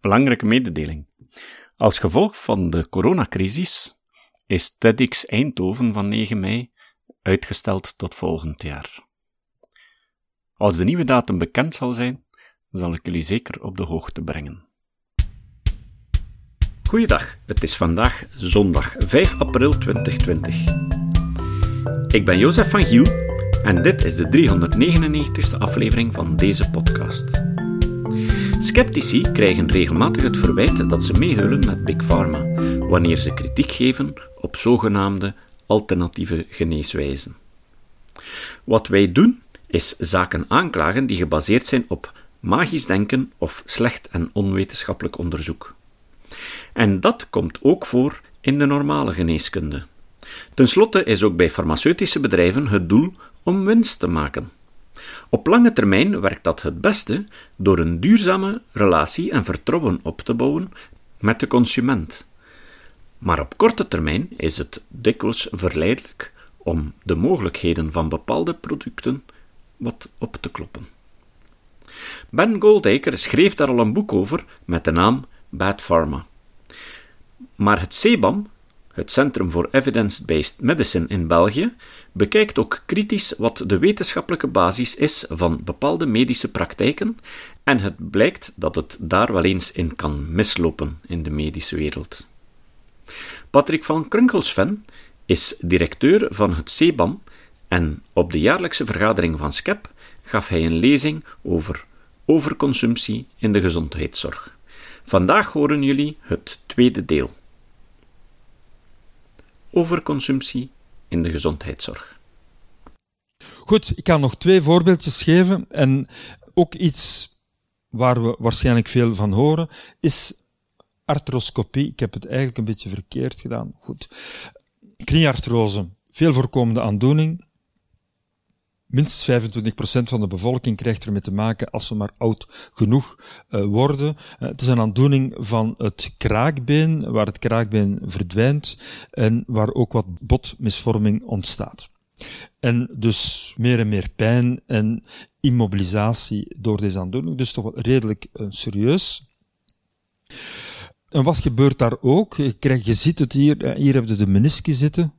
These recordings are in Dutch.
Belangrijke mededeling. Als gevolg van de coronacrisis is TEDx Eindhoven van 9 mei uitgesteld tot volgend jaar. Als de nieuwe datum bekend zal zijn, zal ik jullie zeker op de hoogte brengen. Goeiedag, het is vandaag zondag 5 april 2020. Ik ben Jozef van Giel en dit is de 399ste aflevering van deze podcast. Sceptici krijgen regelmatig het verwijt dat ze meehullen met Big Pharma wanneer ze kritiek geven op zogenaamde alternatieve geneeswijzen. Wat wij doen is zaken aanklagen die gebaseerd zijn op magisch denken of slecht en onwetenschappelijk onderzoek. En dat komt ook voor in de normale geneeskunde. Ten slotte is ook bij farmaceutische bedrijven het doel om winst te maken. Op lange termijn werkt dat het beste door een duurzame relatie en vertrouwen op te bouwen met de consument. Maar op korte termijn is het dikwijls verleidelijk om de mogelijkheden van bepaalde producten wat op te kloppen. Ben Goldacre schreef daar al een boek over met de naam Bad Pharma. Maar het CEBAM, het Centrum voor Evidence-Based Medicine in België, bekijkt ook kritisch wat de wetenschappelijke basis is van bepaalde medische praktijken en het blijkt dat het daar wel eens in kan mislopen in de medische wereld. Patrick van Krunkelsven is directeur van het CEBAM en op de jaarlijkse vergadering van SCEP gaf hij een lezing over overconsumptie in de gezondheidszorg. Vandaag horen jullie het tweede deel. Overconsumptie in de gezondheidszorg. Goed, ik kan nog twee voorbeeldjes geven en ook iets waar we waarschijnlijk veel van horen, is arthroscopie. Ik heb het eigenlijk een beetje verkeerd gedaan. Goed. Knieartrose, veel voorkomende aandoening. Minstens 25% van de bevolking krijgt ermee te maken als ze maar oud genoeg uh, worden. Uh, het is een aandoening van het kraakbeen, waar het kraakbeen verdwijnt en waar ook wat botmisvorming ontstaat. En dus meer en meer pijn en immobilisatie door deze aandoening. Dus toch redelijk uh, serieus. En wat gebeurt daar ook? Je, je ziet het hier, hier heb je de meniscus zitten.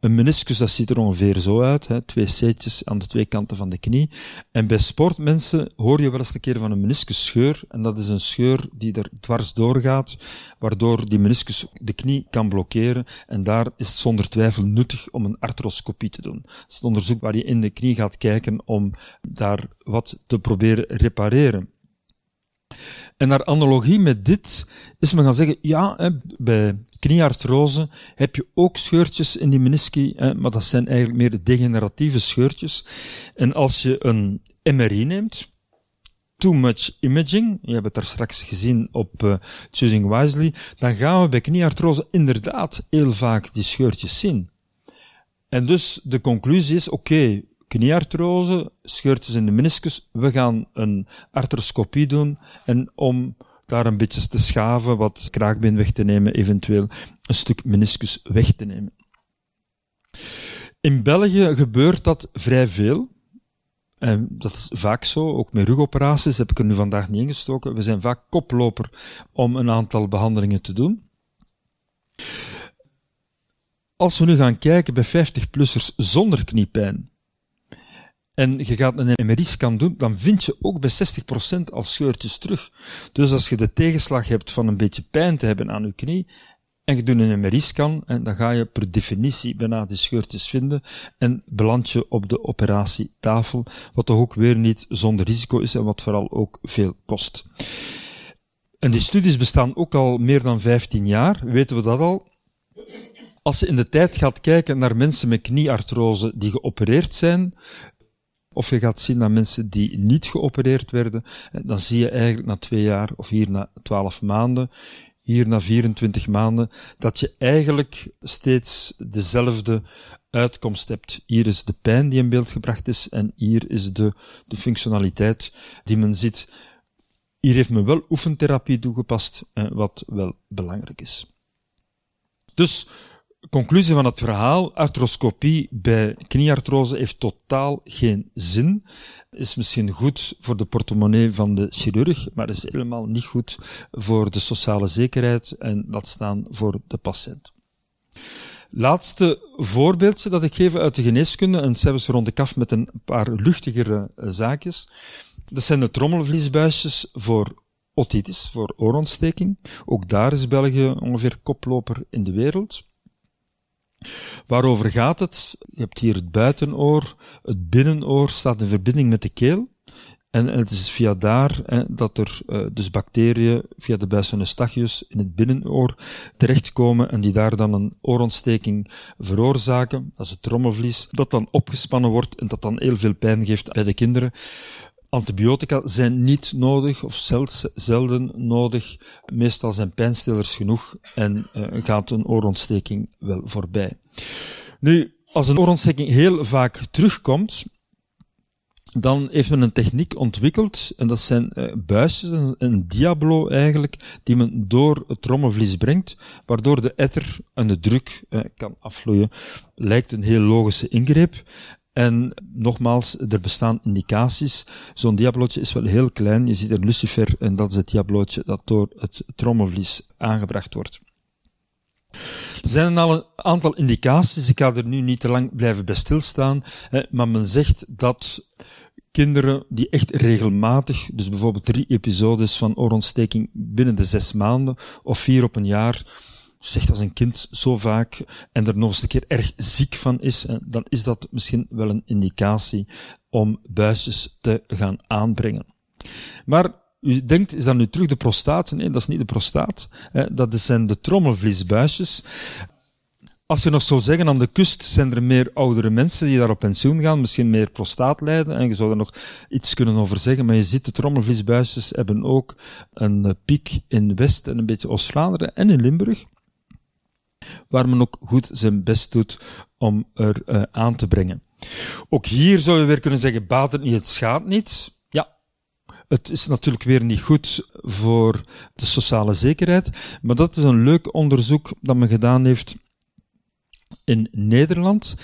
Een meniscus, dat ziet er ongeveer zo uit, hè, twee setjes aan de twee kanten van de knie. En bij sportmensen hoor je wel eens een keer van een meniscusscheur, en dat is een scheur die er dwars doorgaat, waardoor die meniscus de knie kan blokkeren, en daar is het zonder twijfel nuttig om een arthroscopie te doen. Dat is het onderzoek waar je in de knie gaat kijken om daar wat te proberen repareren. En naar analogie met dit is men gaan zeggen, ja, bij knieartrose heb je ook scheurtjes in die menisci, maar dat zijn eigenlijk meer degeneratieve scheurtjes. En als je een MRI neemt, too much imaging, je hebt het daar straks gezien op uh, Choosing Wisely, dan gaan we bij knieartrose inderdaad heel vaak die scheurtjes zien. En dus de conclusie is, oké, knieartrose, scheurtjes in de meniscus. We gaan een arthroscopie doen en om daar een beetje te schaven, wat kraakbeen weg te nemen, eventueel een stuk meniscus weg te nemen. In België gebeurt dat vrij veel. En dat is vaak zo, ook met rugoperaties heb ik er nu vandaag niet ingestoken. We zijn vaak koploper om een aantal behandelingen te doen. Als we nu gaan kijken bij 50-plussers zonder kniepijn, en je gaat een MRI-scan doen, dan vind je ook bij 60% al scheurtjes terug. Dus als je de tegenslag hebt van een beetje pijn te hebben aan je knie, en je doet een MRI-scan, en dan ga je per definitie bijna die scheurtjes vinden, en beland je op de operatietafel, wat toch ook weer niet zonder risico is, en wat vooral ook veel kost. En die studies bestaan ook al meer dan 15 jaar, weten we dat al. Als je in de tijd gaat kijken naar mensen met knieartrose die geopereerd zijn, of je gaat zien naar mensen die niet geopereerd werden, dan zie je eigenlijk na twee jaar, of hier na twaalf maanden, hier na 24 maanden, dat je eigenlijk steeds dezelfde uitkomst hebt. Hier is de pijn die in beeld gebracht is en hier is de, de functionaliteit die men ziet. Hier heeft men wel oefentherapie toegepast, wat wel belangrijk is. Dus conclusie van het verhaal, arthroscopie bij knieartrose heeft totaal geen zin. Is misschien goed voor de portemonnee van de chirurg, maar is helemaal niet goed voor de sociale zekerheid en dat staan voor de patiënt. Laatste voorbeeldje dat ik geef uit de geneeskunde, en zelfs rond de kaf met een paar luchtigere zaakjes. Dat zijn de trommelvliesbuisjes voor otitis, voor oorontsteking. Ook daar is België ongeveer koploper in de wereld. Waarover gaat het? Je hebt hier het buitenoor, het binnenoor staat in verbinding met de keel. En het is via daar hè, dat er uh, dus bacteriën via de Eustachius in het binnenoor terechtkomen en die daar dan een oorontsteking veroorzaken. Dat is het trommelvlies, dat dan opgespannen wordt en dat dan heel veel pijn geeft bij de kinderen. Antibiotica zijn niet nodig of zelfs zelden nodig. Meestal zijn pijnstillers genoeg en uh, gaat een oorontsteking wel voorbij. Nu, als een oorontsteking heel vaak terugkomt, dan heeft men een techniek ontwikkeld, en dat zijn uh, buisjes, een, diablo eigenlijk, die men door het trommelvlies brengt, waardoor de etter en de druk uh, kan afvloeien. Lijkt een heel logische ingreep. En nogmaals, er bestaan indicaties. Zo'n diablootje is wel heel klein. Je ziet een lucifer en dat is het diablootje dat door het trommelvlies aangebracht wordt. Er zijn al een aantal indicaties. Ik ga er nu niet te lang blijven bij stilstaan. Maar men zegt dat kinderen die echt regelmatig, dus bijvoorbeeld drie episodes van oorontsteking binnen de zes maanden of vier op een jaar, zegt als een kind zo vaak en er nog eens een keer erg ziek van is, dan is dat misschien wel een indicatie om buisjes te gaan aanbrengen. Maar u denkt, is dat nu terug de prostaat? Nee, dat is niet de prostaat. Dat zijn de trommelvliesbuisjes. Als je nog zou zeggen, aan de kust zijn er meer oudere mensen die daar op pensioen gaan, misschien meer prostaat lijden, en je zou er nog iets kunnen over zeggen, maar je ziet, de trommelvliesbuisjes hebben ook een piek in West en een beetje Oost-Vlaanderen en in Limburg waar men ook goed zijn best doet om er uh, aan te brengen. Ook hier zou je weer kunnen zeggen, baat het niet, het schaadt niet. Ja, het is natuurlijk weer niet goed voor de sociale zekerheid, maar dat is een leuk onderzoek dat men gedaan heeft in Nederland.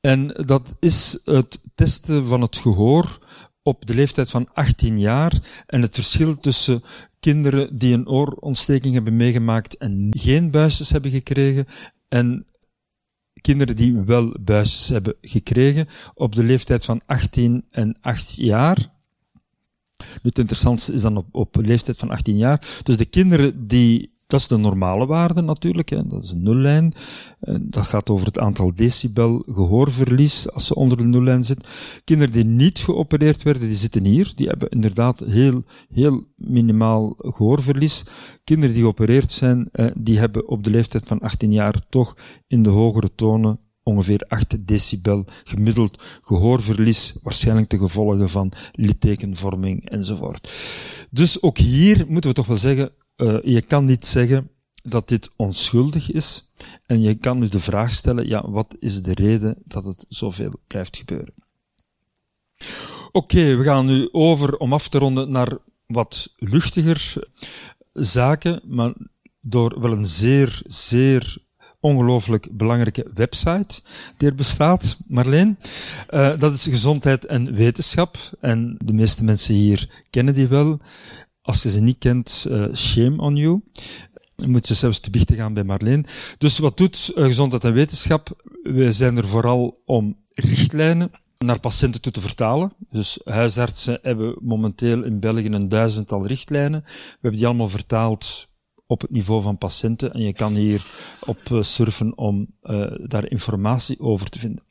En dat is het testen van het gehoor op de leeftijd van 18 jaar en het verschil tussen kinderen die een oorontsteking hebben meegemaakt en geen buisjes hebben gekregen en kinderen die wel buisjes hebben gekregen op de leeftijd van 18 en 8 jaar. Nu, het interessantste is dan op, op leeftijd van 18 jaar. Dus de kinderen die dat is de normale waarde natuurlijk, hè. dat is een nullijn. Dat gaat over het aantal decibel gehoorverlies als ze onder de nullijn zit. Kinderen die niet geopereerd werden, die zitten hier. Die hebben inderdaad heel, heel minimaal gehoorverlies. Kinderen die geopereerd zijn, die hebben op de leeftijd van 18 jaar toch in de hogere tonen ongeveer 8 decibel gemiddeld gehoorverlies, waarschijnlijk de gevolgen van littekenvorming enzovoort. Dus ook hier moeten we toch wel zeggen, uh, je kan niet zeggen dat dit onschuldig is. En je kan nu de vraag stellen, ja, wat is de reden dat het zoveel blijft gebeuren? Oké, we gaan nu over om af te ronden naar wat luchtiger zaken, maar door wel een zeer, zeer ongelooflijk belangrijke website die er bestaat, Marleen. Uh, dat is gezondheid en wetenschap. En de meeste mensen hier kennen die wel. Als je ze niet kent, uh, shame on you. Dan moet je zelfs te biechten gaan bij Marleen. Dus wat doet uh, gezondheid en wetenschap? We zijn er vooral om richtlijnen naar patiënten toe te vertalen. Dus huisartsen hebben momenteel in België een duizendtal richtlijnen. We hebben die allemaal vertaald op het niveau van patiënten en je kan hier op uh, surfen om daar informatie over te vinden.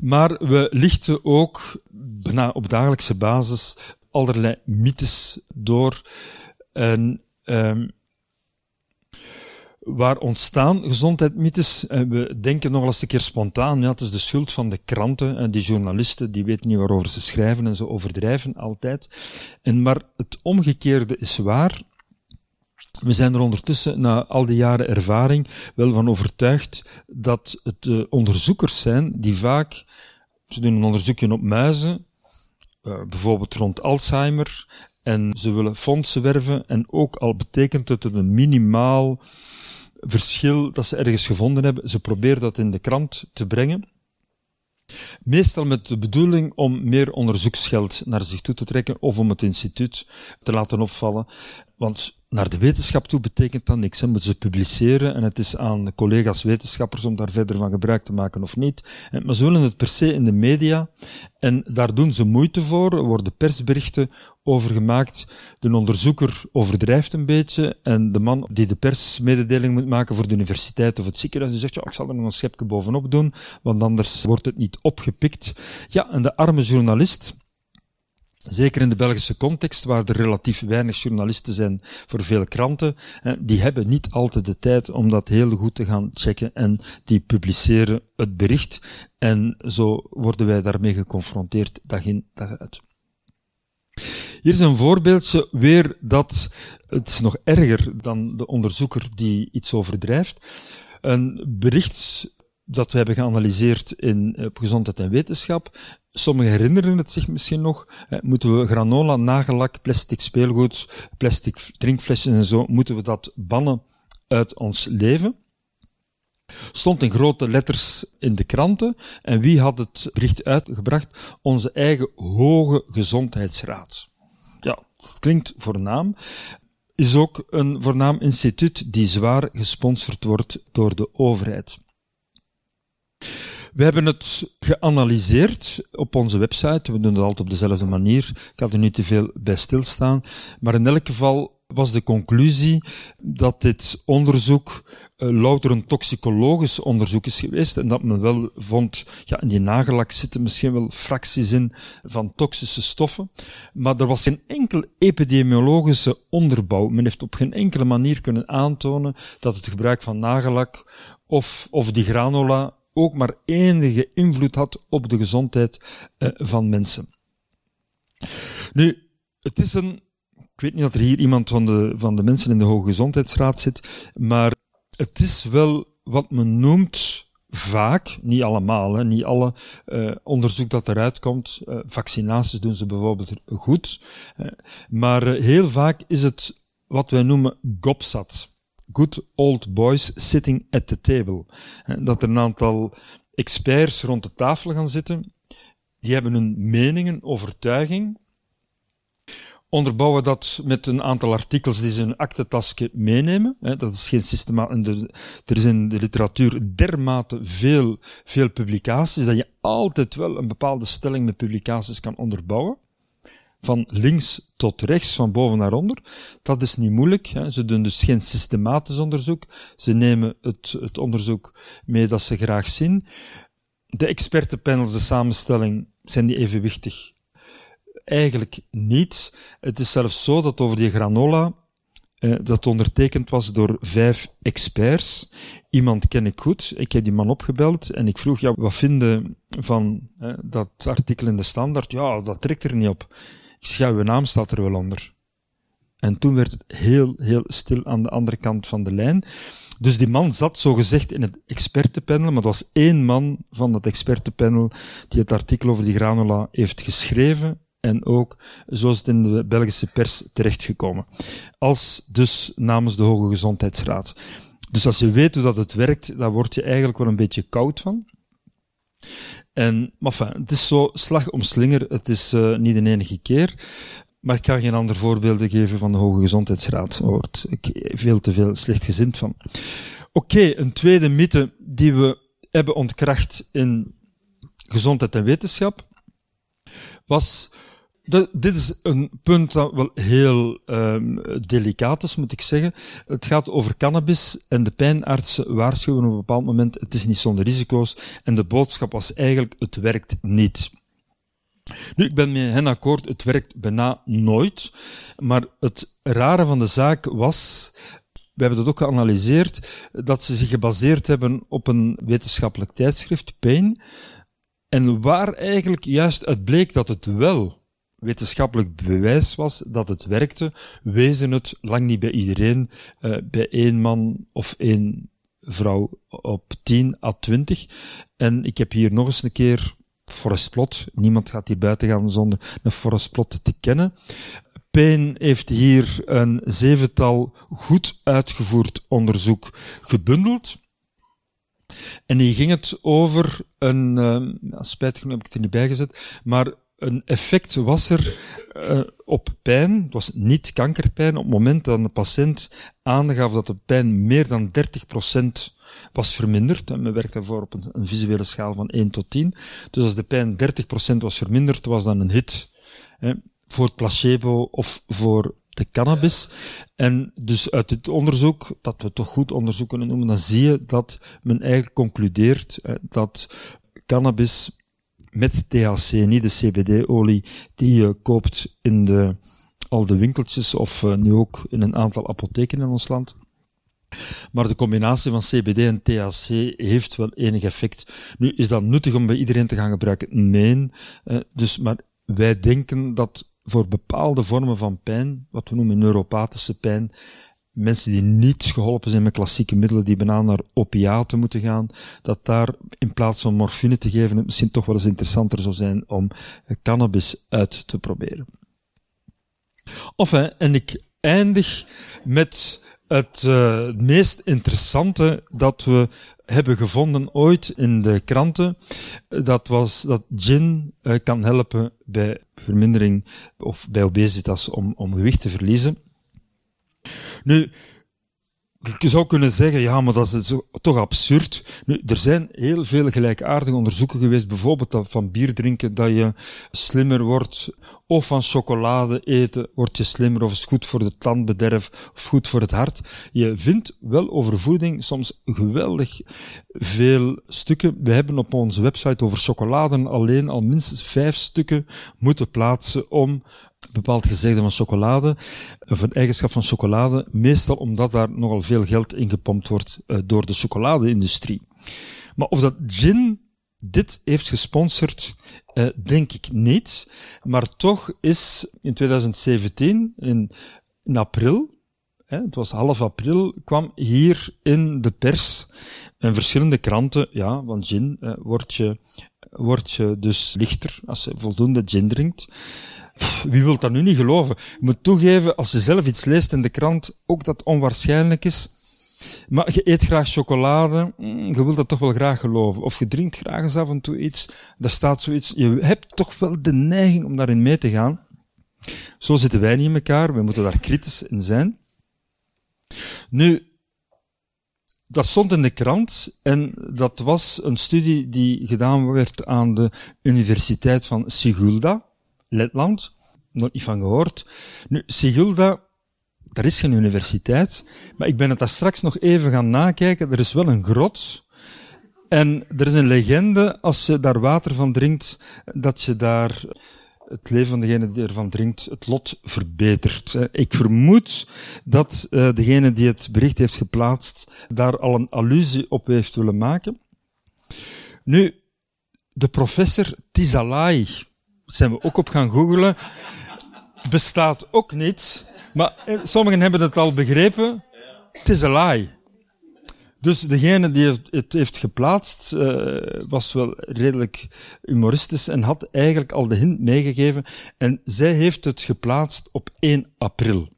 Maar we lichten ook bijna op dagelijkse basis allerlei mythes door. En um, waar ontstaan gezondheidsmythes? En we denken nog eens een keer spontaan, ja, het is de schuld van de kranten en die journalisten, die weten niet waarover ze schrijven en ze overdrijven altijd. En maar het omgekeerde is waar. We zijn er ondertussen, na al die jaren ervaring, wel van overtuigd dat het uh, onderzoekers zijn die vaak, ze doen een onderzoekje op muizen, uh, bijvoorbeeld rond Alzheimer, en ze willen fondsen werven, en ook al betekent het een minimaal verschil dat ze ergens gevonden hebben. Ze proberen dat in de krant te brengen. Meestal met de bedoeling om meer onderzoeksgeld naar zich toe te trekken of om het instituut te laten opvallen. Want naar de wetenschap toe betekent dat niks. Hè. Moeten ze publiceren en het is aan collega's wetenschappers om daar verder van gebruik te maken of niet. Maar ze willen het per se in de media en daar doen ze moeite voor. Er worden persberichten over gemaakt. De onderzoeker overdrijft een beetje en de man die de persmededeling moet maken voor de universiteit of het ziekenhuis, die zegt, ja, ik zal er nog een schepje bovenop doen, want anders wordt het niet opgepikt. Ja, en de arme journalist, Zeker in de Belgische context, waar er relatief weinig journalisten zijn voor veel kranten, die hebben niet altijd de tijd om dat heel goed te gaan checken en die publiceren het bericht. En zo worden wij daarmee geconfronteerd dag in dag uit. Hier is een voorbeeldje weer dat, het is nog erger dan de onderzoeker die iets overdrijft. Een bericht dat we hebben geanalyseerd in op gezondheid en wetenschap. Sommigen herinneren het zich misschien nog. moeten we granola, nagellak, plastic speelgoed, plastic drinkflesjes en zo, moeten we dat bannen uit ons leven? Stond in grote letters in de kranten. En wie had het bericht uitgebracht? Onze eigen Hoge Gezondheidsraad. Ja, dat klinkt voornaam. Is ook een voornaam instituut die zwaar gesponsord wordt door de overheid. We hebben het geanalyseerd op onze website. We doen het altijd op dezelfde manier. Ik had er niet te veel bij stilstaan. Maar in elk geval was de conclusie dat dit onderzoek uh, louter een toxicologisch onderzoek is geweest en dat men wel vond, ja, in die nagellak zitten misschien wel fracties in van toxische stoffen, maar er was geen enkel epidemiologische onderbouw. Men heeft op geen enkele manier kunnen aantonen dat het gebruik van nagellak of, of die granola ook maar enige invloed had op de gezondheid uh, van mensen. Nu, het is een, ik weet niet dat er hier iemand van de, van de mensen in de Hoge Gezondheidsraad zit, maar het is wel wat men noemt vaak, niet allemaal, niet alle uh, onderzoek dat eruit komt, uh, vaccinaties doen ze bijvoorbeeld goed, maar heel vaak is het wat wij noemen GOPSAT good old boys sitting at the table. Dat er een aantal experts rond de tafel gaan zitten, die hebben hun meningen, overtuiging, onderbouwen dat met een aantal artikels die ze een aktentasje meenemen. Dat is geen systema er is in de literatuur dermate veel, veel publicaties dat je altijd wel een bepaalde stelling met publicaties kan onderbouwen van links tot rechts, van boven naar onder. Dat is niet moeilijk. Hè. Ze doen dus geen systematisch onderzoek. Ze nemen het, het onderzoek mee dat ze graag zien. De expertenpanels, de samenstelling, zijn die evenwichtig? Eigenlijk niet. Het is zelfs zo dat over die granola, eh, dat ondertekend was door vijf experts. Iemand ken ik goed. Ik heb die man opgebeld en ik vroeg, ja, wat vinden van eh, dat artikel in de standaard? Ja, dat trekt er niet op. Ik zeg, uw naam staat er wel onder. En toen werd het heel, heel stil aan de andere kant van de lijn. Dus die man zat zo gezegd in het expertenpanel, maar het was één man van het expertenpanel die het artikel over die granula heeft geschreven en ook, zoals het in de Belgische pers terechtgekomen. Als dus namens de Hoge Gezondheidsraad. Dus als je weet hoe dat het werkt, dan word je eigenlijk wel een beetje koud van. En, maar het is zo slag om slinger. Het is uh, niet de enige keer. Maar ik kan geen andere voorbeelden geven van de Hoge Gezondheidsraad. Daar word ik veel te veel slecht gezind van. Oké, een tweede mythe die we hebben ontkracht in gezondheid en wetenschap was dit is een punt dat wel heel um, delicaat is, moet ik zeggen. Het gaat over cannabis en de pijnartsen waarschuwen op een bepaald moment, het is niet zonder risico's. En de boodschap was eigenlijk, het werkt niet. Nu, ik ben met hen akkoord, het werkt bijna nooit. Maar het rare van de zaak was, we hebben dat ook geanalyseerd, dat ze zich gebaseerd hebben op een wetenschappelijk tijdschrift, Pain, en waar eigenlijk juist uit bleek dat het wel wetenschappelijk bewijs was dat het werkte, wezen het lang niet bij iedereen, uh, bij één man of één vrouw op 10 à 20. En ik heb hier nog eens een keer Forest Plot. Niemand gaat hier buiten gaan zonder een Forest Plot te kennen. Payne heeft hier een zevental goed uitgevoerd onderzoek gebundeld. En hier ging het over een, uh, spijtig genoeg heb ik het er niet bij gezet, maar een effect was er uh, op pijn. Het was niet kankerpijn. Op het moment dat een patiënt aangaf dat de pijn meer dan 30% was verminderd, en men werkt daarvoor op een, een, visuele schaal van 1 tot 10. Dus als de pijn 30% was verminderd, was dan een hit. Hè, voor het placebo of voor de cannabis. En dus uit dit onderzoek, dat we toch goed onderzoek kunnen noemen, dan zie je dat men eigenlijk concludeert dat cannabis met THC, niet de CBD-olie die je koopt in de, al de winkeltjes of uh, nu ook in een aantal apotheken in ons land. Maar de combinatie van CBD en THC heeft wel enig effect. Nu, is dat nuttig om bij iedereen te gaan gebruiken? Nee. Uh, dus, maar wij denken dat voor bepaalde vormen van pijn, wat we noemen neuropathische pijn, mensen die niet geholpen zijn met klassieke middelen, die bijna naar opiaten moeten gaan, dat daar in plaats van morfine te geven, het misschien toch wel eens interessanter zou zijn om cannabis uit te proberen. Of, en ik eindig met het uh, meest interessante dat we hebben gevonden ooit in de kranten. Dat was dat gin uh, kan helpen bij vermindering of bij obesitas om, om gewicht te verliezen. Nu, je zou kunnen zeggen, ja, maar dat is toch absurd. Nu, er zijn heel veel gelijkaardige onderzoeken geweest, bijvoorbeeld van bier drinken dat je slimmer wordt, of van chocolade eten word je slimmer, of is goed voor de tandbederf, of goed voor het hart. Je vindt wel over voeding soms geweldig veel stukken. We hebben op onze website over chocolade alleen al minstens vijf stukken moeten plaatsen om bepaald gezegde van chocolade, of een eigenschap van chocolade, meestal omdat daar nogal veel geld in gepompt wordt uh, door de chocoladeindustrie. Maar of dat gin dit heeft gesponsord, uh, denk ik niet. Maar toch is in 2017, in, april, hè, het was half april, kwam hier in de pers en verschillende kranten, ja, van gin uh, word je, word je dus lichter als je voldoende gin drinkt. Wie wil dat nu niet geloven? Je moet toegeven, als je zelf iets leest in de krant, ook dat onwaarschijnlijk is. Maar je eet graag chocolade, mm, je wilt dat toch wel graag geloven. Of je drinkt graag eens af en toe iets, daar staat zoiets. Je hebt toch wel de neiging om daarin mee te gaan. Zo zitten wij niet in elkaar, we moeten daar kritisch in zijn. Nu, dat stond in de krant en dat was een studie die gedaan werd aan de Universiteit van Sigulda. Letland. Nog niet van gehoord. Nu, Sigulda, daar is geen universiteit, maar ik ben het daar straks nog even gaan nakijken. Er is wel een grot. En er is een legende, als je daar water van drinkt, dat je daar het leven van degene die ervan drinkt, het lot verbetert. Ik vermoed dat uh, degene die het bericht heeft geplaatst, daar al een allusie op heeft willen maken. Nu, de professor Tizalai, zijn we ook op gaan googelen. Bestaat ook niet. Maar eh, sommigen hebben het al begrepen. Lie. Dus degene die het heeft geplaatst, uh, was wel redelijk humoristisch en had eigenlijk al de hint meegegeven. En zij heeft het geplaatst op 1 april.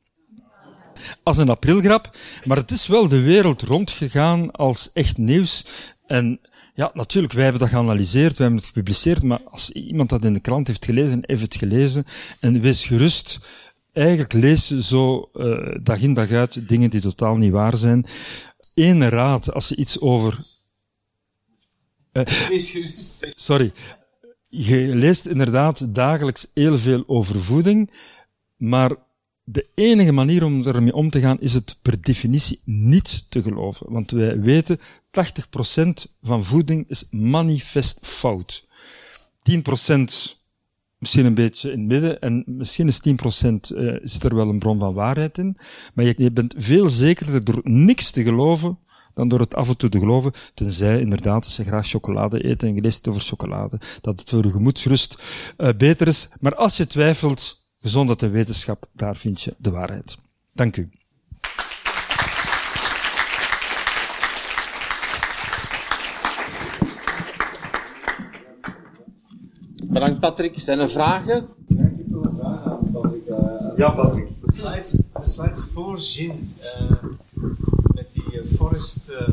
Als een aprilgrap, maar het is wel de wereld rondgegaan als echt nieuws. En ja, natuurlijk, wij hebben dat geanalyseerd, wij hebben het gepubliceerd, maar als iemand dat in de krant heeft gelezen, heeft het gelezen, en wees gerust, eigenlijk lees zo uh, dag in dag uit dingen die totaal niet waar zijn. Eén raad, als je iets over... Uh, gerust. Sorry. Je leest inderdaad dagelijks heel veel over voeding, maar de enige manier om ermee om te gaan is het per definitie niet te geloven. Want wij weten, 80% van voeding is manifest fout. 10% misschien een beetje in het midden en misschien is 10% uh, zit er wel een bron van waarheid in. Maar je, bent veel zekerder door niks te geloven dan door het af en toe te geloven, tenzij inderdaad als je graag chocolade eet en je leest over chocolade, dat het voor je gemoedsrust uh, beter is. Maar als je twijfelt, Gezondheid en wetenschap, daar vind je de waarheid. Dank u. Bedankt Patrick. Zijn er vragen? Ja, ik heb wel een vraag aan wat ik uh, Ja, Patrick. De slides, de slides voor Jin, uh, met die uh, forest uh,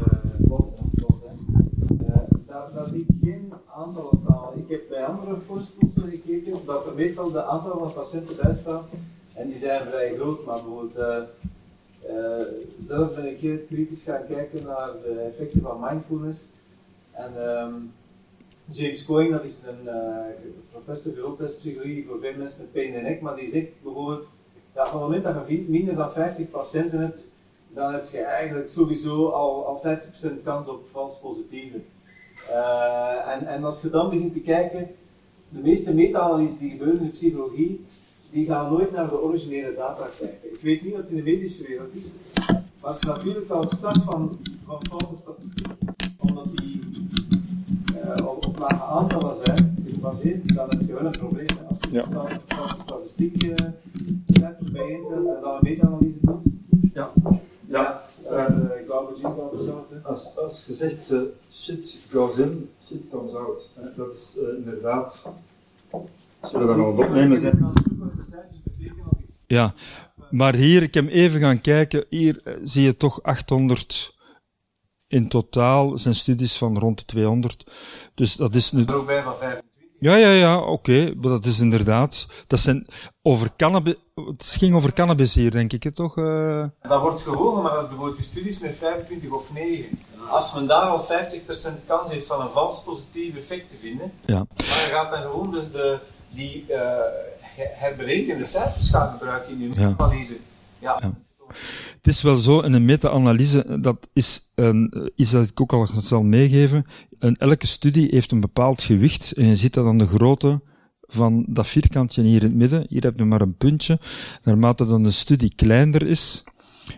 daar, daar zie ik geen aantallen staan. Ik heb bij andere forestploegen gekeken dat er meestal de aantallen van patiënten bij staan en die zijn vrij groot, maar bijvoorbeeld zelf ben ik heel kritisch gaan kijken naar de effecten van mindfulness en um, James Coyne, dat is een uh, professor gezondheidspsychologie voor veel mensen met pijn en nek, maar die zegt bijvoorbeeld, dat op het moment dat je minder dan 50 patiënten hebt, dan heb je eigenlijk sowieso al, al 50% kans op vals positieve. Uh, en, en als je dan begint te kijken, de meeste meta-analyses die gebeuren in de psychologie, die gaan nooit naar de originele data kijken. Ik weet niet wat in de medische wereld is, maar het is natuurlijk wel start van, van foute statistiek, lage aantallen zijn gebaseerd, dan heb je wel een probleem. Als je ja. dan een statistiek uh, cijfers bij intelt en dan een meta-analyse doet, ja. Ja, dat is uh, garbage in, garbage out. Als, als je zegt uh, shit goes in, shit comes out. Dat is uh, inderdaad. Zullen we nog opnemen zijn? Ja, maar hier, ik heb even gaan kijken, hier zie je toch 800 in totaal zijn studies van rond de 200. Dus dat is nu. Er ook bij van 25. Ja, ja, ja, oké. Okay. Maar dat is inderdaad. Dat zijn over cannabis. Het ging over cannabis hier, denk ik, hè, toch? Uh... Dat wordt gewogen, maar als bijvoorbeeld de studies met 25 of 9. Als men daar al 50% kans heeft van een vals positief effect te vinden, ja. maar je gaat dan gewoon dus de, die uh, herberekende cijfers gaan gebruiken in je Ja. analyse. Ja. Ja. Het is wel zo, in een meta-analyse, dat is een, iets dat ik ook al zal meegeven. En elke studie heeft een bepaald gewicht. En je ziet dat aan de grootte van dat vierkantje hier in het midden. Hier heb je maar een puntje. Naarmate dan de studie kleiner is,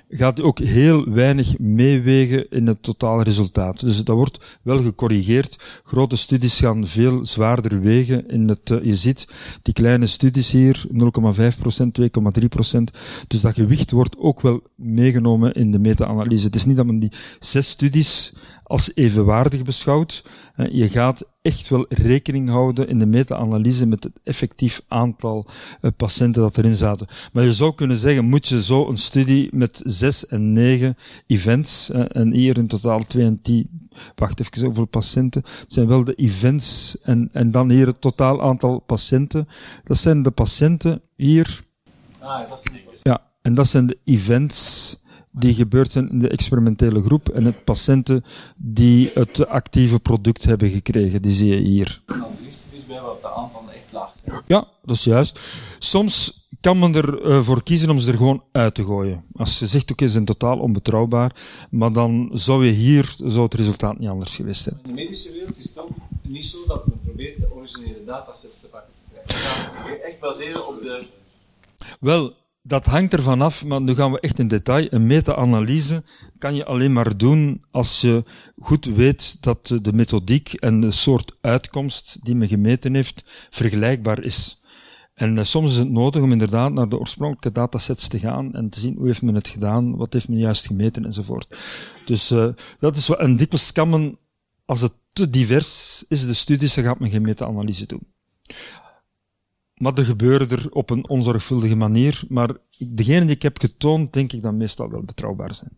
gaat ook heel weinig meewegen in het totale resultaat. Dus dat wordt wel gecorrigeerd. Grote studies gaan veel zwaarder wegen in het, uh, je ziet die kleine studies hier, 0,5%, 2,3%. Dus dat gewicht wordt ook wel meegenomen in de meta-analyse. Het is niet dat men die zes studies als evenwaardig beschouwt. Je gaat echt wel rekening houden in de meta-analyse met het effectief aantal uh, patiënten dat erin zaten. Maar je zou kunnen zeggen, moet je zo een studie met zes en negen events, uh, en hier in totaal twee en tien, wacht even, hoeveel patiënten? Het zijn wel de events en, en dan hier het totaal aantal patiënten. Dat zijn de patiënten hier. Ah, dat is niet. Ja, en dat zijn de events die gebeurd zijn in de experimentele groep en het patiënten die het actieve product hebben gekregen. Die zie je hier. En dan drie studies bij wat de echt laag zijn. Ja, dat is juist. Soms kan men ervoor uh, voor kiezen om ze er gewoon uit te gooien. Als je zegt, oké, ze zijn totaal onbetrouwbaar, maar dan zou je hier, zou het resultaat niet anders geweest zijn. In de medische wereld is het ook niet zo dat men probeert de originele datasets te pakken te krijgen. We gaan het echt baseren op de... Wel, dat hangt ervan af, maar nu gaan we echt in detail. Een meta-analyse kan je alleen maar doen als je goed weet dat de methodiek en de soort uitkomst die men gemeten heeft vergelijkbaar is. En uh, soms is het nodig om inderdaad naar de oorspronkelijke datasets te gaan en te zien hoe heeft men het gedaan, wat heeft men juist gemeten enzovoort. Dus uh, dat is wat, en dikwijls kan men, als het te divers is, de studies, dan gaat men geen meta-analyse doen. Maar er gebeuren er op een onzorgvuldige manier. Maar degene die ik heb getoond, denk ik dat meestal wel betrouwbaar zijn.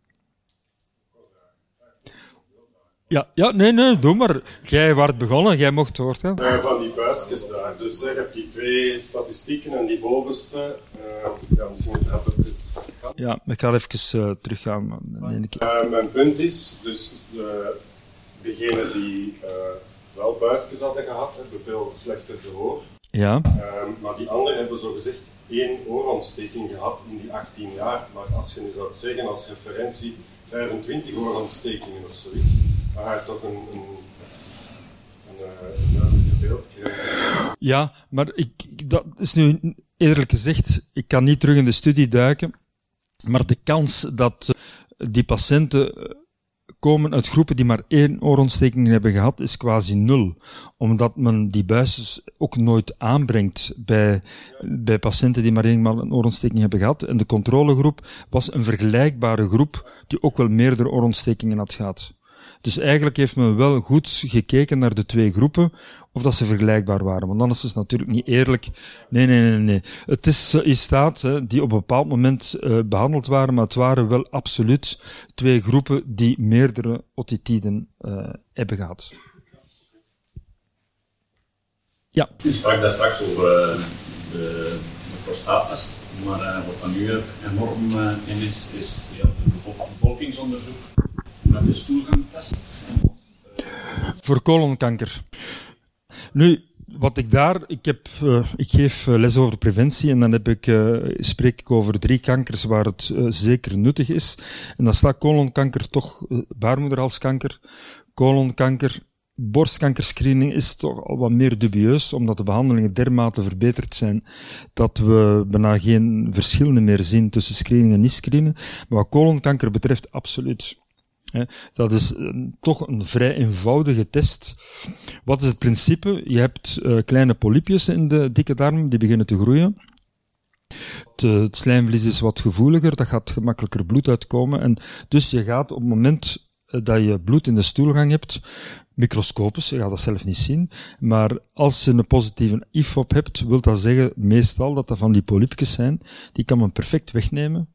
Ja, ja, nee, nee, doe maar. Jij waart begonnen, jij mocht het woord gaan. Uh, van die buisjes daar. Dus je hebt die twee statistieken en die bovenste. Uh, ja, misschien moet dat Ja, ik ga even uh, teruggaan. Mijn punt is, dus de, degenen die wel buisjes hadden gehad, hebben veel slechter gehoor. Ja. Um, maar die anderen hebben zogezegd één oorontsteking gehad in die 18 jaar. Maar als je nu zou zeggen als referentie 25 oorontstekingen of zoiets, dan ga je toch een, een, een, een beeld krijgen. Ja, maar ik, dat is nu eerlijk gezegd, ik kan niet terug in de studie duiken, maar de kans dat die patiënten komen uit groepen die maar één oorontsteking hebben gehad, is quasi nul. Omdat men die buisjes ook nooit aanbrengt bij, bij patiënten die maar eenmaal een oorontsteking hebben gehad. En de controlegroep was een vergelijkbare groep die ook wel meerdere oorontstekingen had gehad. Dus eigenlijk heeft men wel goed gekeken naar de twee groepen, of dat ze vergelijkbaar waren. Want anders is het natuurlijk niet eerlijk. Nee, nee, nee, nee. Het is uh, in staat hè, die op een bepaald moment uh, behandeld waren, maar het waren wel absoluut twee groepen die meerdere otitiden uh, hebben gehad. Ja. U sprak daar straks over de, de maar wat dan nu enorm in is, is ja, het de stoelgangtest. Voor colonkanker. Nu, wat ik daar, ik, heb, uh, ik geef les over preventie en dan heb ik, uh, spreek ik over drie kankers waar het zeker nuttig is. En dan staat colonkanker toch, baarmoederhalskanker, colonkanker, borstkankerscreening is toch al wat meer dubieus, omdat de behandelingen dermate verbeterd zijn dat we bijna geen verschillen meer zien tussen screening en niet-screenen. Maar wat colonkanker betreft, absoluut. Dat is toch een vrij eenvoudige test. Wat is het principe? Je hebt uh, kleine polypjes in de dikke darm, die beginnen te groeien. Het, uh, het slijmvlies is wat gevoeliger, dat gaat gemakkelijker bloed uitkomen. En dus je gaat op het moment dat je bloed in de stoelgang hebt, microscopisch, je gaat dat zelf niet zien, maar als je een positieve IFOP hebt, wil dat zeggen meestal dat dat van die polypjes zijn, die kan men perfect wegnemen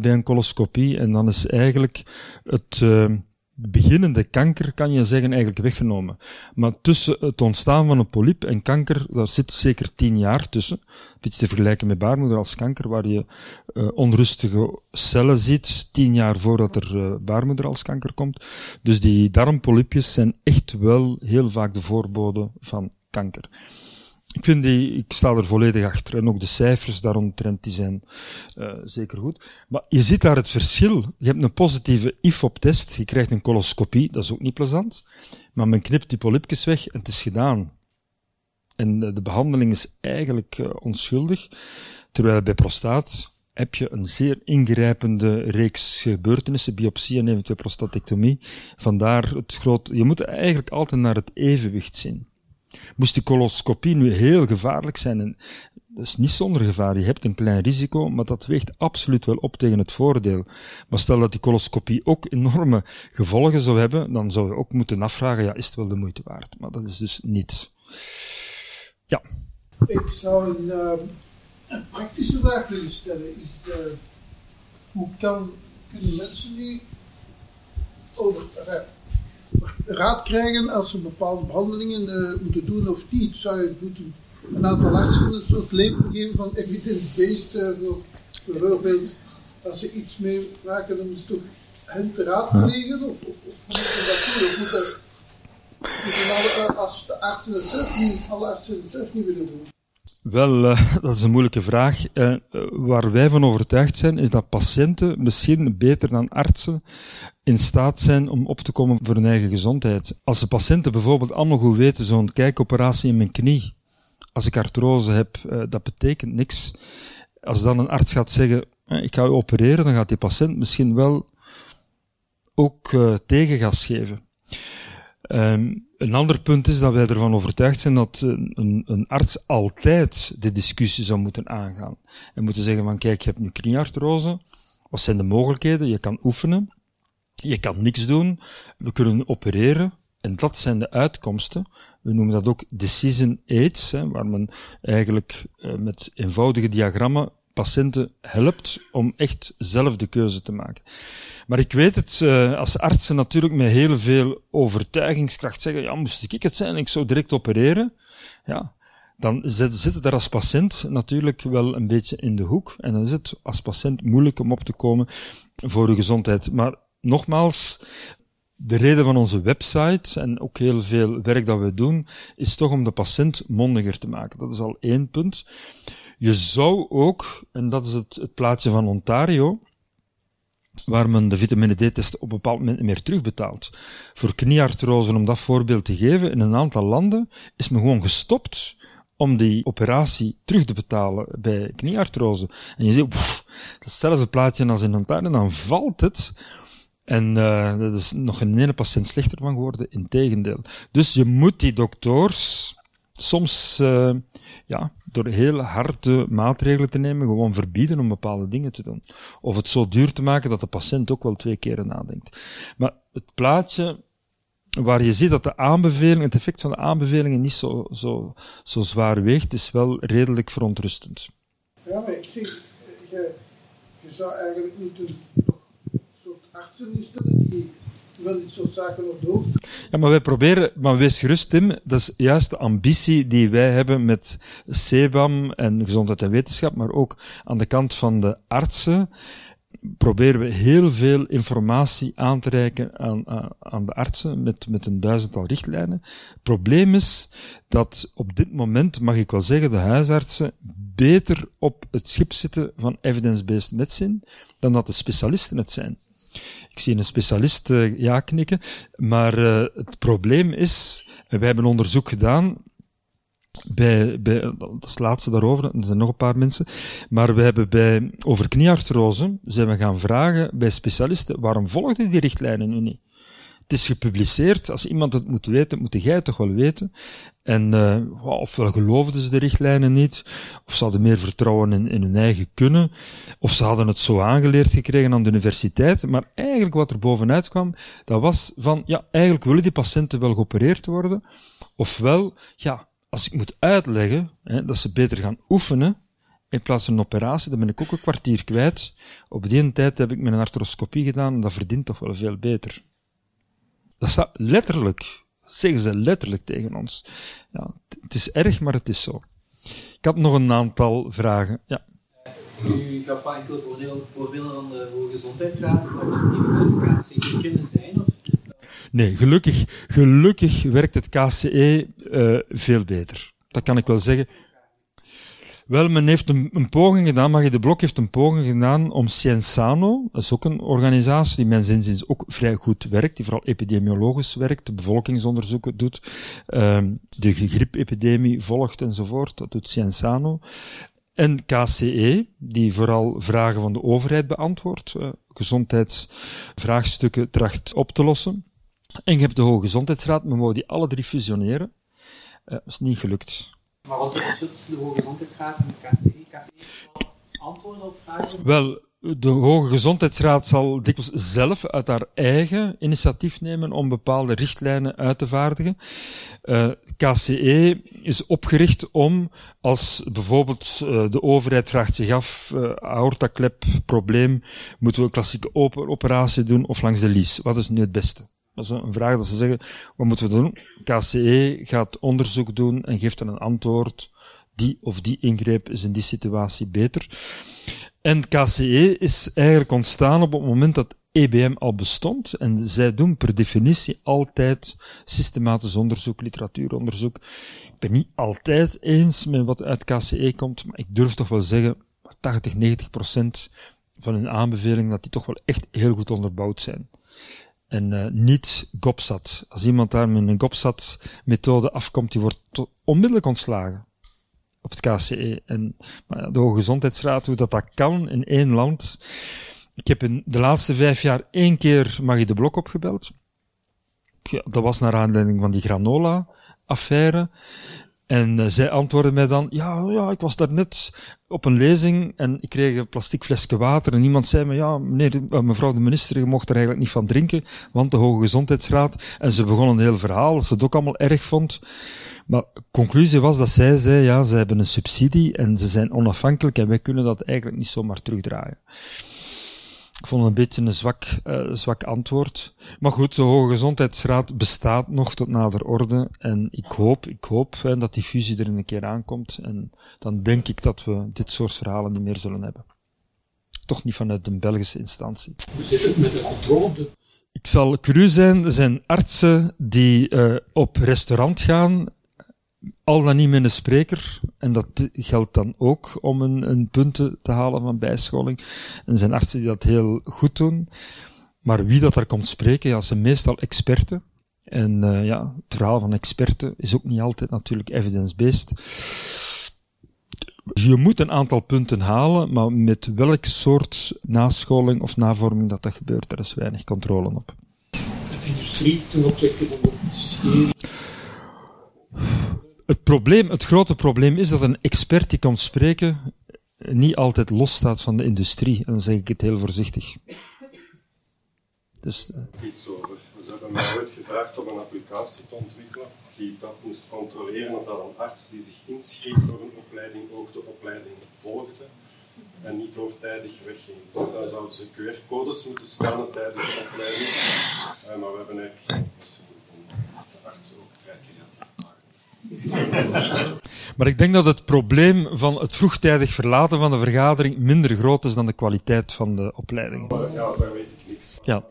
bij een coloscopie en dan is eigenlijk het uh, beginnende kanker, kan je zeggen, eigenlijk weggenomen. Maar tussen het ontstaan van een polyp en kanker, daar zit zeker tien jaar tussen. Een te vergelijken met baarmoeder als kanker, waar je uh, onrustige cellen ziet, tien jaar voordat er uh, baarmoeder als kanker komt. Dus die darmpolypjes zijn echt wel heel vaak de voorbode van kanker. Ik vind die, ik sta er volledig achter. En ook de cijfers daaromtrent, die zijn uh, zeker goed. Maar je ziet daar het verschil. Je hebt een positieve IFOP-test, je krijgt een coloscopie, dat is ook niet plezant. Maar men knipt die polypjes weg en het is gedaan. En de behandeling is eigenlijk uh, onschuldig. Terwijl bij prostaat heb je een zeer ingrijpende reeks gebeurtenissen, biopsie en eventueel prostatectomie. Vandaar het groot, je moet eigenlijk altijd naar het evenwicht zien. Moest die coloscopie nu heel gevaarlijk zijn, en dat is niet zonder gevaar, je hebt een klein risico, maar dat weegt absoluut wel op tegen het voordeel. Maar stel dat die coloscopie ook enorme gevolgen zou hebben, dan zou je ook moeten afvragen, ja, is het wel de moeite waard? Maar dat is dus niet. Ja. Ik zou een, uh, een praktische vraag willen stellen. Is de, hoe kan, kunnen mensen nu over raad krijgen als ze bepaalde behandelingen uh, moeten doen of niet? Zou je moeten een aantal artsen een soort label geven van evidence-based, uh, voor, bijvoorbeeld als ze iets meemaken, dan is het toch hen te raadplegen? Of, of, of moet je dat doen? Of moeten alle, als de artsen het zelf niet, alle artsen het zelf niet willen doen? Wel, uh, dat is een moeilijke vraag. Uh, waar wij van overtuigd zijn, is dat patiënten misschien beter dan artsen in staat zijn om op te komen voor hun eigen gezondheid. Als de patiënten bijvoorbeeld allemaal goed weten, zo'n kijkoperatie in mijn knie, als ik artrose heb, dat betekent niks. Als dan een arts gaat zeggen, ik ga u opereren, dan gaat die patiënt misschien wel ook tegengas geven. Um, een ander punt is dat wij ervan overtuigd zijn dat een, een, arts altijd de discussie zou moeten aangaan. En moeten zeggen van kijk, je hebt nu knieartrose. Wat zijn de mogelijkheden? Je kan oefenen. Je kan niks doen. We kunnen opereren. En dat zijn de uitkomsten. We noemen dat ook decision aids, hè, waar men eigenlijk uh, met eenvoudige diagrammen patiënten helpt om echt zelf de keuze te maken. Maar ik weet het, uh, als artsen natuurlijk met heel veel overtuigingskracht zeggen, ja, moest ik het zijn, ik zou direct opereren. Ja, dan het er als patiënt natuurlijk wel een beetje in de hoek. En dan is het als patiënt moeilijk om op te komen voor de gezondheid. Maar nogmaals, de reden van onze website en ook heel veel werk dat we doen, is toch om de patiënt mondiger te maken. Dat is al één punt. Je zou ook, en dat is het, het plaatje van Ontario, waar men de vitamine D-test op een bepaald moment meer terugbetaalt. Voor knieartrose, om dat voorbeeld te geven, in een aantal landen is men gewoon gestopt om die operatie terug te betalen bij knieartrose. En je ziet, pff, hetzelfde plaatje als in Ontario, dan valt het. En uh, dat is nog geen ene patiënt slechter van geworden, integendeel. Dus je moet die dokters soms uh, ja, door heel harde maatregelen te nemen, gewoon verbieden om bepaalde dingen te doen. Of het zo duur te maken dat de patiënt ook wel twee keren nadenkt. Maar het plaatje waar je ziet dat de aanbeveling, het effect van de aanbevelingen niet zo, zo, zo zwaar weegt, is wel redelijk verontrustend. Ja, maar ik zeg, je, je zou eigenlijk nog een soort artsen instellen die wel dit soort zaken nog doen. Ja, maar wij proberen, maar wees gerust Tim, dat is juist de ambitie die wij hebben met CEBAM en gezondheid en wetenschap, maar ook aan de kant van de artsen proberen we heel veel informatie aan te reiken aan, aan, aan de artsen met, met een duizendtal richtlijnen. Het probleem is dat op dit moment, mag ik wel zeggen, de huisartsen beter op het schip zitten van evidence-based medicine dan dat de specialisten het zijn. Ik zie een specialist uh, ja knikken, maar uh, het probleem is, wij hebben onderzoek gedaan bij, bij, dat is het laatste daarover, er zijn nog een paar mensen, maar we hebben bij, over knieartrose, zijn we gaan vragen bij specialisten, waarom volgden die richtlijnen nu niet? Het is gepubliceerd, als iemand het moet weten, moet jij toch wel weten. En uh, ofwel geloofden ze de richtlijnen niet, of ze hadden meer vertrouwen in, in hun eigen kunnen, of ze hadden het zo aangeleerd gekregen aan de universiteit. Maar eigenlijk wat er bovenuit kwam, dat was van, ja, eigenlijk willen die patiënten wel geopereerd worden, ofwel, ja, als ik moet uitleggen hè, dat ze beter gaan oefenen in plaats van een operatie, dan ben ik ook een kwartier kwijt. Op die tijd heb ik mijn arthroscopie gedaan en dat verdient toch wel veel beter. Dat staat letterlijk, zeggen ze letterlijk tegen ons. Ja, het is erg, maar het is zo. Ik had nog een aantal vragen. Ja. U gaf enkele voorbeelden van de Hoge Gezondheidsraad, maar die de KCE kunnen zijn? Of Nee, gelukkig, gelukkig werkt het KCE uh, veel beter. Dat kan ik wel zeggen. Wel, men heeft een, poging gedaan, Magie de Blok heeft een poging gedaan om Cienzano, dat is ook een organisatie die mijn zinzins ook vrij goed werkt, die vooral epidemiologisch werkt, de bevolkingsonderzoeken doet, uh, de griepepidemie volgt enzovoort, dat doet Cienzano. En KCE, die vooral vragen van de overheid beantwoordt, uh, gezondheidsvraagstukken tracht op te lossen. En je hebt de Hoge Gezondheidsraad, men wou die alle drie fusioneren. Dat is niet gelukt. Maar wat is het verschil tussen de Hoge Gezondheidsraad en de KCE? KCE antwoorden op vragen? Wel, de Hoge Gezondheidsraad zal dikwijls zelf uit haar eigen initiatief nemen om bepaalde richtlijnen uit te vaardigen. Uh, KCE is opgericht om, als bijvoorbeeld uh, de overheid vraagt zich af, uh, aortaklep, probleem, moeten we een klassieke operatie doen of langs de lies? Wat is nu het beste? Dat is een vraag dat ze zeggen, wat moeten we doen? KCE gaat onderzoek doen en geeft dan een antwoord. Die of die ingreep is in die situatie beter. En KCE is eigenlijk ontstaan op het moment dat EBM al bestond. En zij doen per definitie altijd systematisch onderzoek, literatuuronderzoek. Ik ben niet altijd eens met wat uit KCE komt, maar ik durf toch wel zeggen, 80, 90 procent van hun aanbevelingen, dat die toch wel echt heel goed onderbouwd zijn. En uh, niet GOPSAT. Als iemand daar met een GOPSAT-methode afkomt, die wordt onmiddellijk ontslagen op het KCE. En de Hoge Gezondheidsraad, hoe dat, dat kan in één land. Ik heb in de laatste vijf jaar één keer Magie de Blok opgebeld. Dat was naar aanleiding van die granola-affaire. En uh, zij antwoordde mij dan, ja, ja, ik was daar net op een lezing en ik kreeg een plastic flesje water en iemand zei me, ja, meneer, uh, mevrouw de minister, je mocht er eigenlijk niet van drinken, want de Hoge Gezondheidsraad. En ze begon een heel verhaal, dat ze het ook allemaal erg vond. Maar conclusie was dat zij zei, ja, ze hebben een subsidie en ze zijn onafhankelijk en wij kunnen dat eigenlijk niet zomaar terugdraaien. Ik vond het een beetje een zwak, uh, zwak antwoord. Maar goed, de Hoge Gezondheidsraad bestaat nog tot nader orde. En ik hoop, ik hoop hè, dat die fusie er een keer aankomt. En dan denk ik dat we dit soort verhalen niet meer zullen hebben. Toch niet vanuit de Belgische instantie. Hoe zit het met de controle? Ik zal cru zijn, er zijn artsen die uh, op restaurant gaan al dan niet met een spreker, en dat geldt dan ook om een, een punten te halen van bijscholing. En er zijn artsen die dat heel goed doen. Maar wie dat daar komt spreken, ja, zijn meestal experten. En uh, ja, het verhaal van experten is ook niet altijd natuurlijk evidence-based. Je moet een aantal punten halen, maar met welk soort nascholing of navorming dat dat gebeurt, daar is weinig controle op. De industrie ten opzichte van de het probleem, het grote probleem is dat een expert die kan spreken niet altijd losstaat van de industrie. En dan zeg ik het heel voorzichtig. Dus, uh... Iets over. Ze hebben mij ooit gevraagd om een applicatie te ontwikkelen die dat moest controleren of dat een arts die zich inschreef voor een opleiding ook de opleiding volgde en niet voortijdig wegging. Dus dan zouden ze QR-codes moeten scannen tijdens de opleiding. Uh, maar we hebben eigenlijk de arts ook. Maar ik denk dat het probleem van het vroegtijdig verlaten van de vergadering minder groot is dan de kwaliteit van de opleiding. Maar ja, daar weet ik niks van. Ja,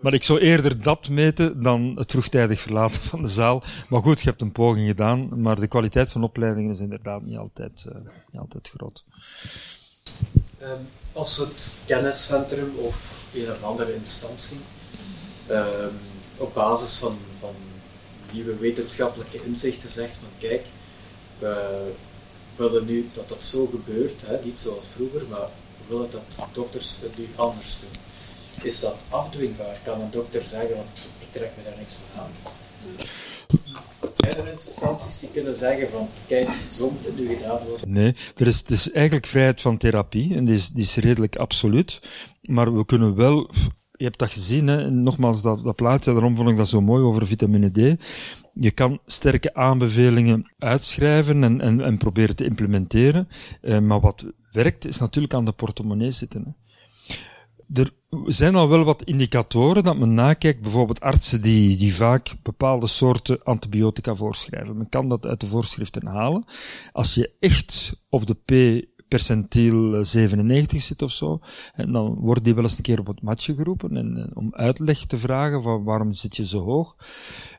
maar ik zou eerder dat meten dan het vroegtijdig verlaten van de zaal. Maar goed, je hebt een poging gedaan, maar de kwaliteit van opleidingen is inderdaad niet altijd, uh, niet altijd groot. Um, als het kenniscentrum of een of andere instantie um, op basis van, van nieuwe wetenschappelijke inzichten zegt van kijk, we willen nu dat dat zo gebeurt, hè, niet zoals vroeger, maar we willen dat dokters het nu anders doen. Is dat afdwingbaar? Kan een dokter zeggen, want ik trek me daar niks van aan? Zijn er instanties die kunnen zeggen van, kijk, zo moet het nu gedaan worden? Nee, er is, er is eigenlijk vrijheid van therapie en is, die is redelijk absoluut. Maar we kunnen wel, je hebt dat gezien, hè, nogmaals dat, dat plaatje, daarom vond ik dat zo mooi over vitamine D. Je kan sterke aanbevelingen uitschrijven en, en, en proberen te implementeren, eh, maar wat werkt is natuurlijk aan de portemonnee zitten. Hè. Er zijn al wel wat indicatoren dat men nakijkt, bijvoorbeeld artsen die, die vaak bepaalde soorten antibiotica voorschrijven. Men kan dat uit de voorschriften halen. Als je echt op de P percentiel 97 zit of zo, en dan wordt die wel eens een keer op het matje geroepen en, om uitleg te vragen van waarom zit je zo hoog.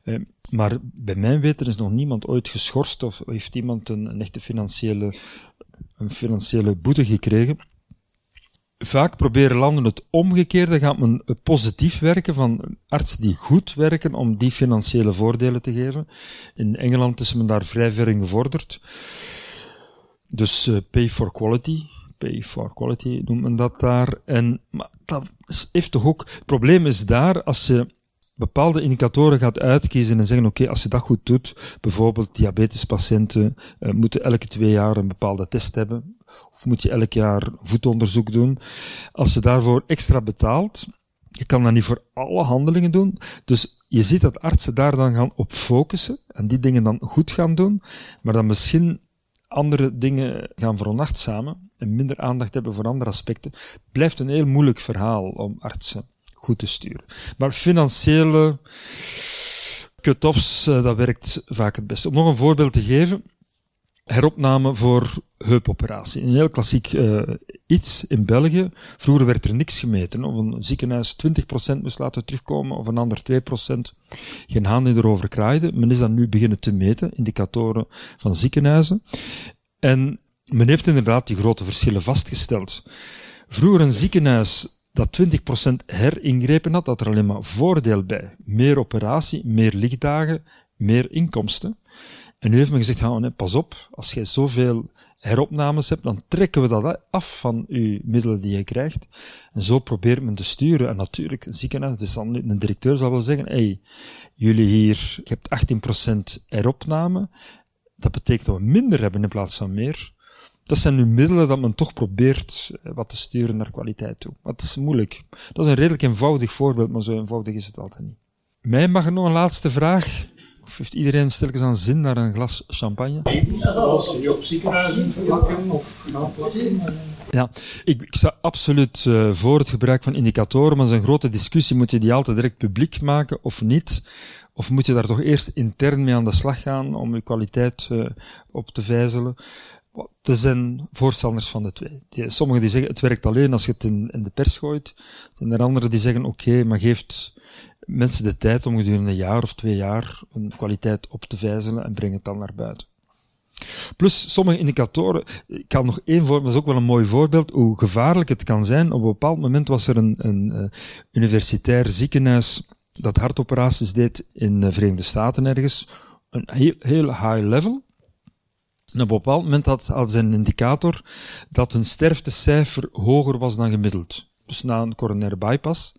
Eh, maar bij mijn weten is nog niemand ooit geschorst of heeft iemand een, echte financiële, een financiële boete gekregen vaak proberen landen het omgekeerde, gaat men positief werken van artsen die goed werken om die financiële voordelen te geven. In Engeland is men daar vrij ver. Dus uh, pay for quality, pay for quality noemt men dat daar. En maar dat heeft toch ook, het probleem is daar, als je bepaalde indicatoren gaat uitkiezen en zeggen, oké, als je dat goed doet, bijvoorbeeld diabetespatiënten uh, moeten elke twee jaar een bepaalde test hebben, of moet je elk jaar voetonderzoek doen. Als je daarvoor extra betaalt, je kan dat niet voor alle handelingen doen. Dus je ziet dat artsen daar dan gaan op focussen en die dingen dan goed gaan doen, maar dan misschien andere dingen gaan veronachtzamen en minder aandacht hebben voor andere aspecten. Het blijft een heel moeilijk verhaal om artsen goed te sturen. Maar financiële cut-offs, uh, dat werkt vaak het beste. Om nog een voorbeeld te geven. Heropname voor heupoperatie. Een heel klassiek uh, iets in België. Vroeger werd er niks gemeten. Of een ziekenhuis 20% moest laten terugkomen, of een ander 2%. Geen haan die erover kraaide. Men is dan nu beginnen te meten, indicatoren van ziekenhuizen. En men heeft inderdaad die grote verschillen vastgesteld. Vroeger een ziekenhuis dat 20% heringrepen had, dat er alleen maar voordeel bij. Meer operatie, meer lichtdagen, meer inkomsten. En nu heeft men gezegd, nee, pas op, als jij zoveel heropnames hebt, dan trekken we dat af van uw middelen die je krijgt. En zo probeert men te sturen. En natuurlijk, een ziekenhuis, dus een directeur zal wel zeggen, hey, jullie hier, je hebt 18% heropname, dat betekent dat we minder hebben in plaats van meer. Dat zijn nu middelen dat men toch probeert eh, wat te sturen naar kwaliteit toe. Maar het is moeilijk. Dat is een redelijk eenvoudig voorbeeld, maar zo eenvoudig is het altijd niet. Mij mag nog een laatste vraag. Of heeft iedereen stilletjes aan zin naar een glas champagne? Als je op ziekenhuizen verlakken of naplakken. Ja, ik, ik sta absoluut uh, voor het gebruik van indicatoren, maar dat is een grote discussie. Moet je die altijd direct publiek maken of niet? Of moet je daar toch eerst intern mee aan de slag gaan om je kwaliteit uh, op te vijzelen? Er zijn voorstanders van de twee. sommigen die zeggen het werkt alleen als je het in, in de pers gooit. Er zijn er anderen die zeggen oké, okay, maar geeft mensen de tijd om gedurende een jaar of twee jaar een kwaliteit op te vijzelen en breng het dan naar buiten. Plus sommige indicatoren, ik kan nog één voorbeeld, dat is ook wel een mooi voorbeeld, hoe gevaarlijk het kan zijn. Op een bepaald moment was er een, een uh, universitair ziekenhuis dat hartoperaties deed in de Verenigde Staten ergens. Een heel, heel high level. En op een bepaald moment had, had ze een indicator dat hun sterftecijfer hoger was dan gemiddeld. Dus na een coronaire bypass.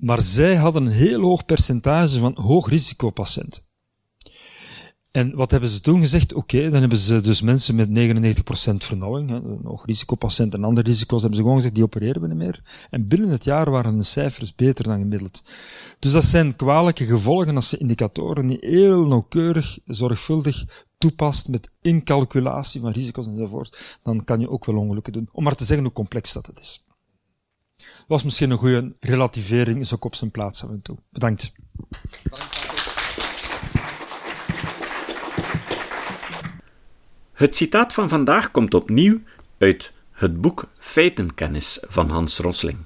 Maar zij hadden een heel hoog percentage van hoog risicopatiënten. En wat hebben ze toen gezegd? Oké, dan hebben ze dus mensen met 99% vernauwing, hè, nog risicopatiënten en andere risico's, hebben ze gewoon gezegd, die opereren we niet meer. En binnen het jaar waren de cijfers beter dan gemiddeld. Dus dat zijn kwalijke gevolgen als je indicatoren niet heel nauwkeurig, zorgvuldig toepast met incalculatie van risico's enzovoort. Dan kan je ook wel ongelukken doen. Om maar te zeggen hoe complex dat het is. Was misschien een goede relativering, is ook op zijn plaats af en toe. Bedankt. Het citaat van vandaag komt opnieuw uit het boek Feitenkennis van Hans Rosling.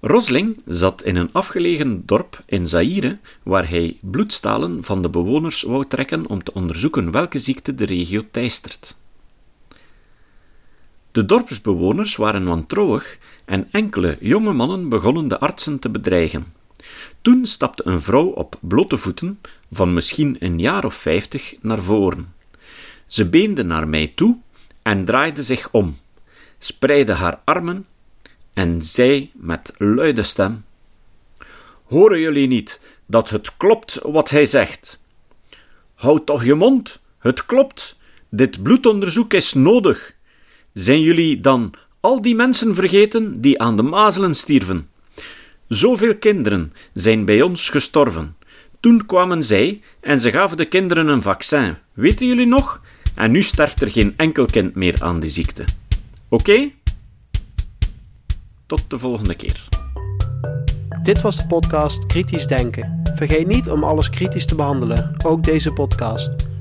Rosling zat in een afgelegen dorp in Zaire, waar hij bloedstalen van de bewoners wou trekken om te onderzoeken welke ziekte de regio teistert. De dorpsbewoners waren wantrouwig en enkele jonge mannen begonnen de artsen te bedreigen. Toen stapte een vrouw op blote voeten, van misschien een jaar of vijftig, naar voren. Ze beende naar mij toe en draaide zich om, spreidde haar armen en zei met luide stem: Horen jullie niet dat het klopt wat hij zegt? Houd toch je mond, het klopt, dit bloedonderzoek is nodig. Zijn jullie dan al die mensen vergeten die aan de mazelen stierven? Zoveel kinderen zijn bij ons gestorven. Toen kwamen zij en ze gaven de kinderen een vaccin. Weten jullie nog? En nu sterft er geen enkel kind meer aan die ziekte. Oké? Tot de volgende keer. Dit was de podcast Kritisch Denken. Vergeet niet om alles kritisch te behandelen, ook deze podcast.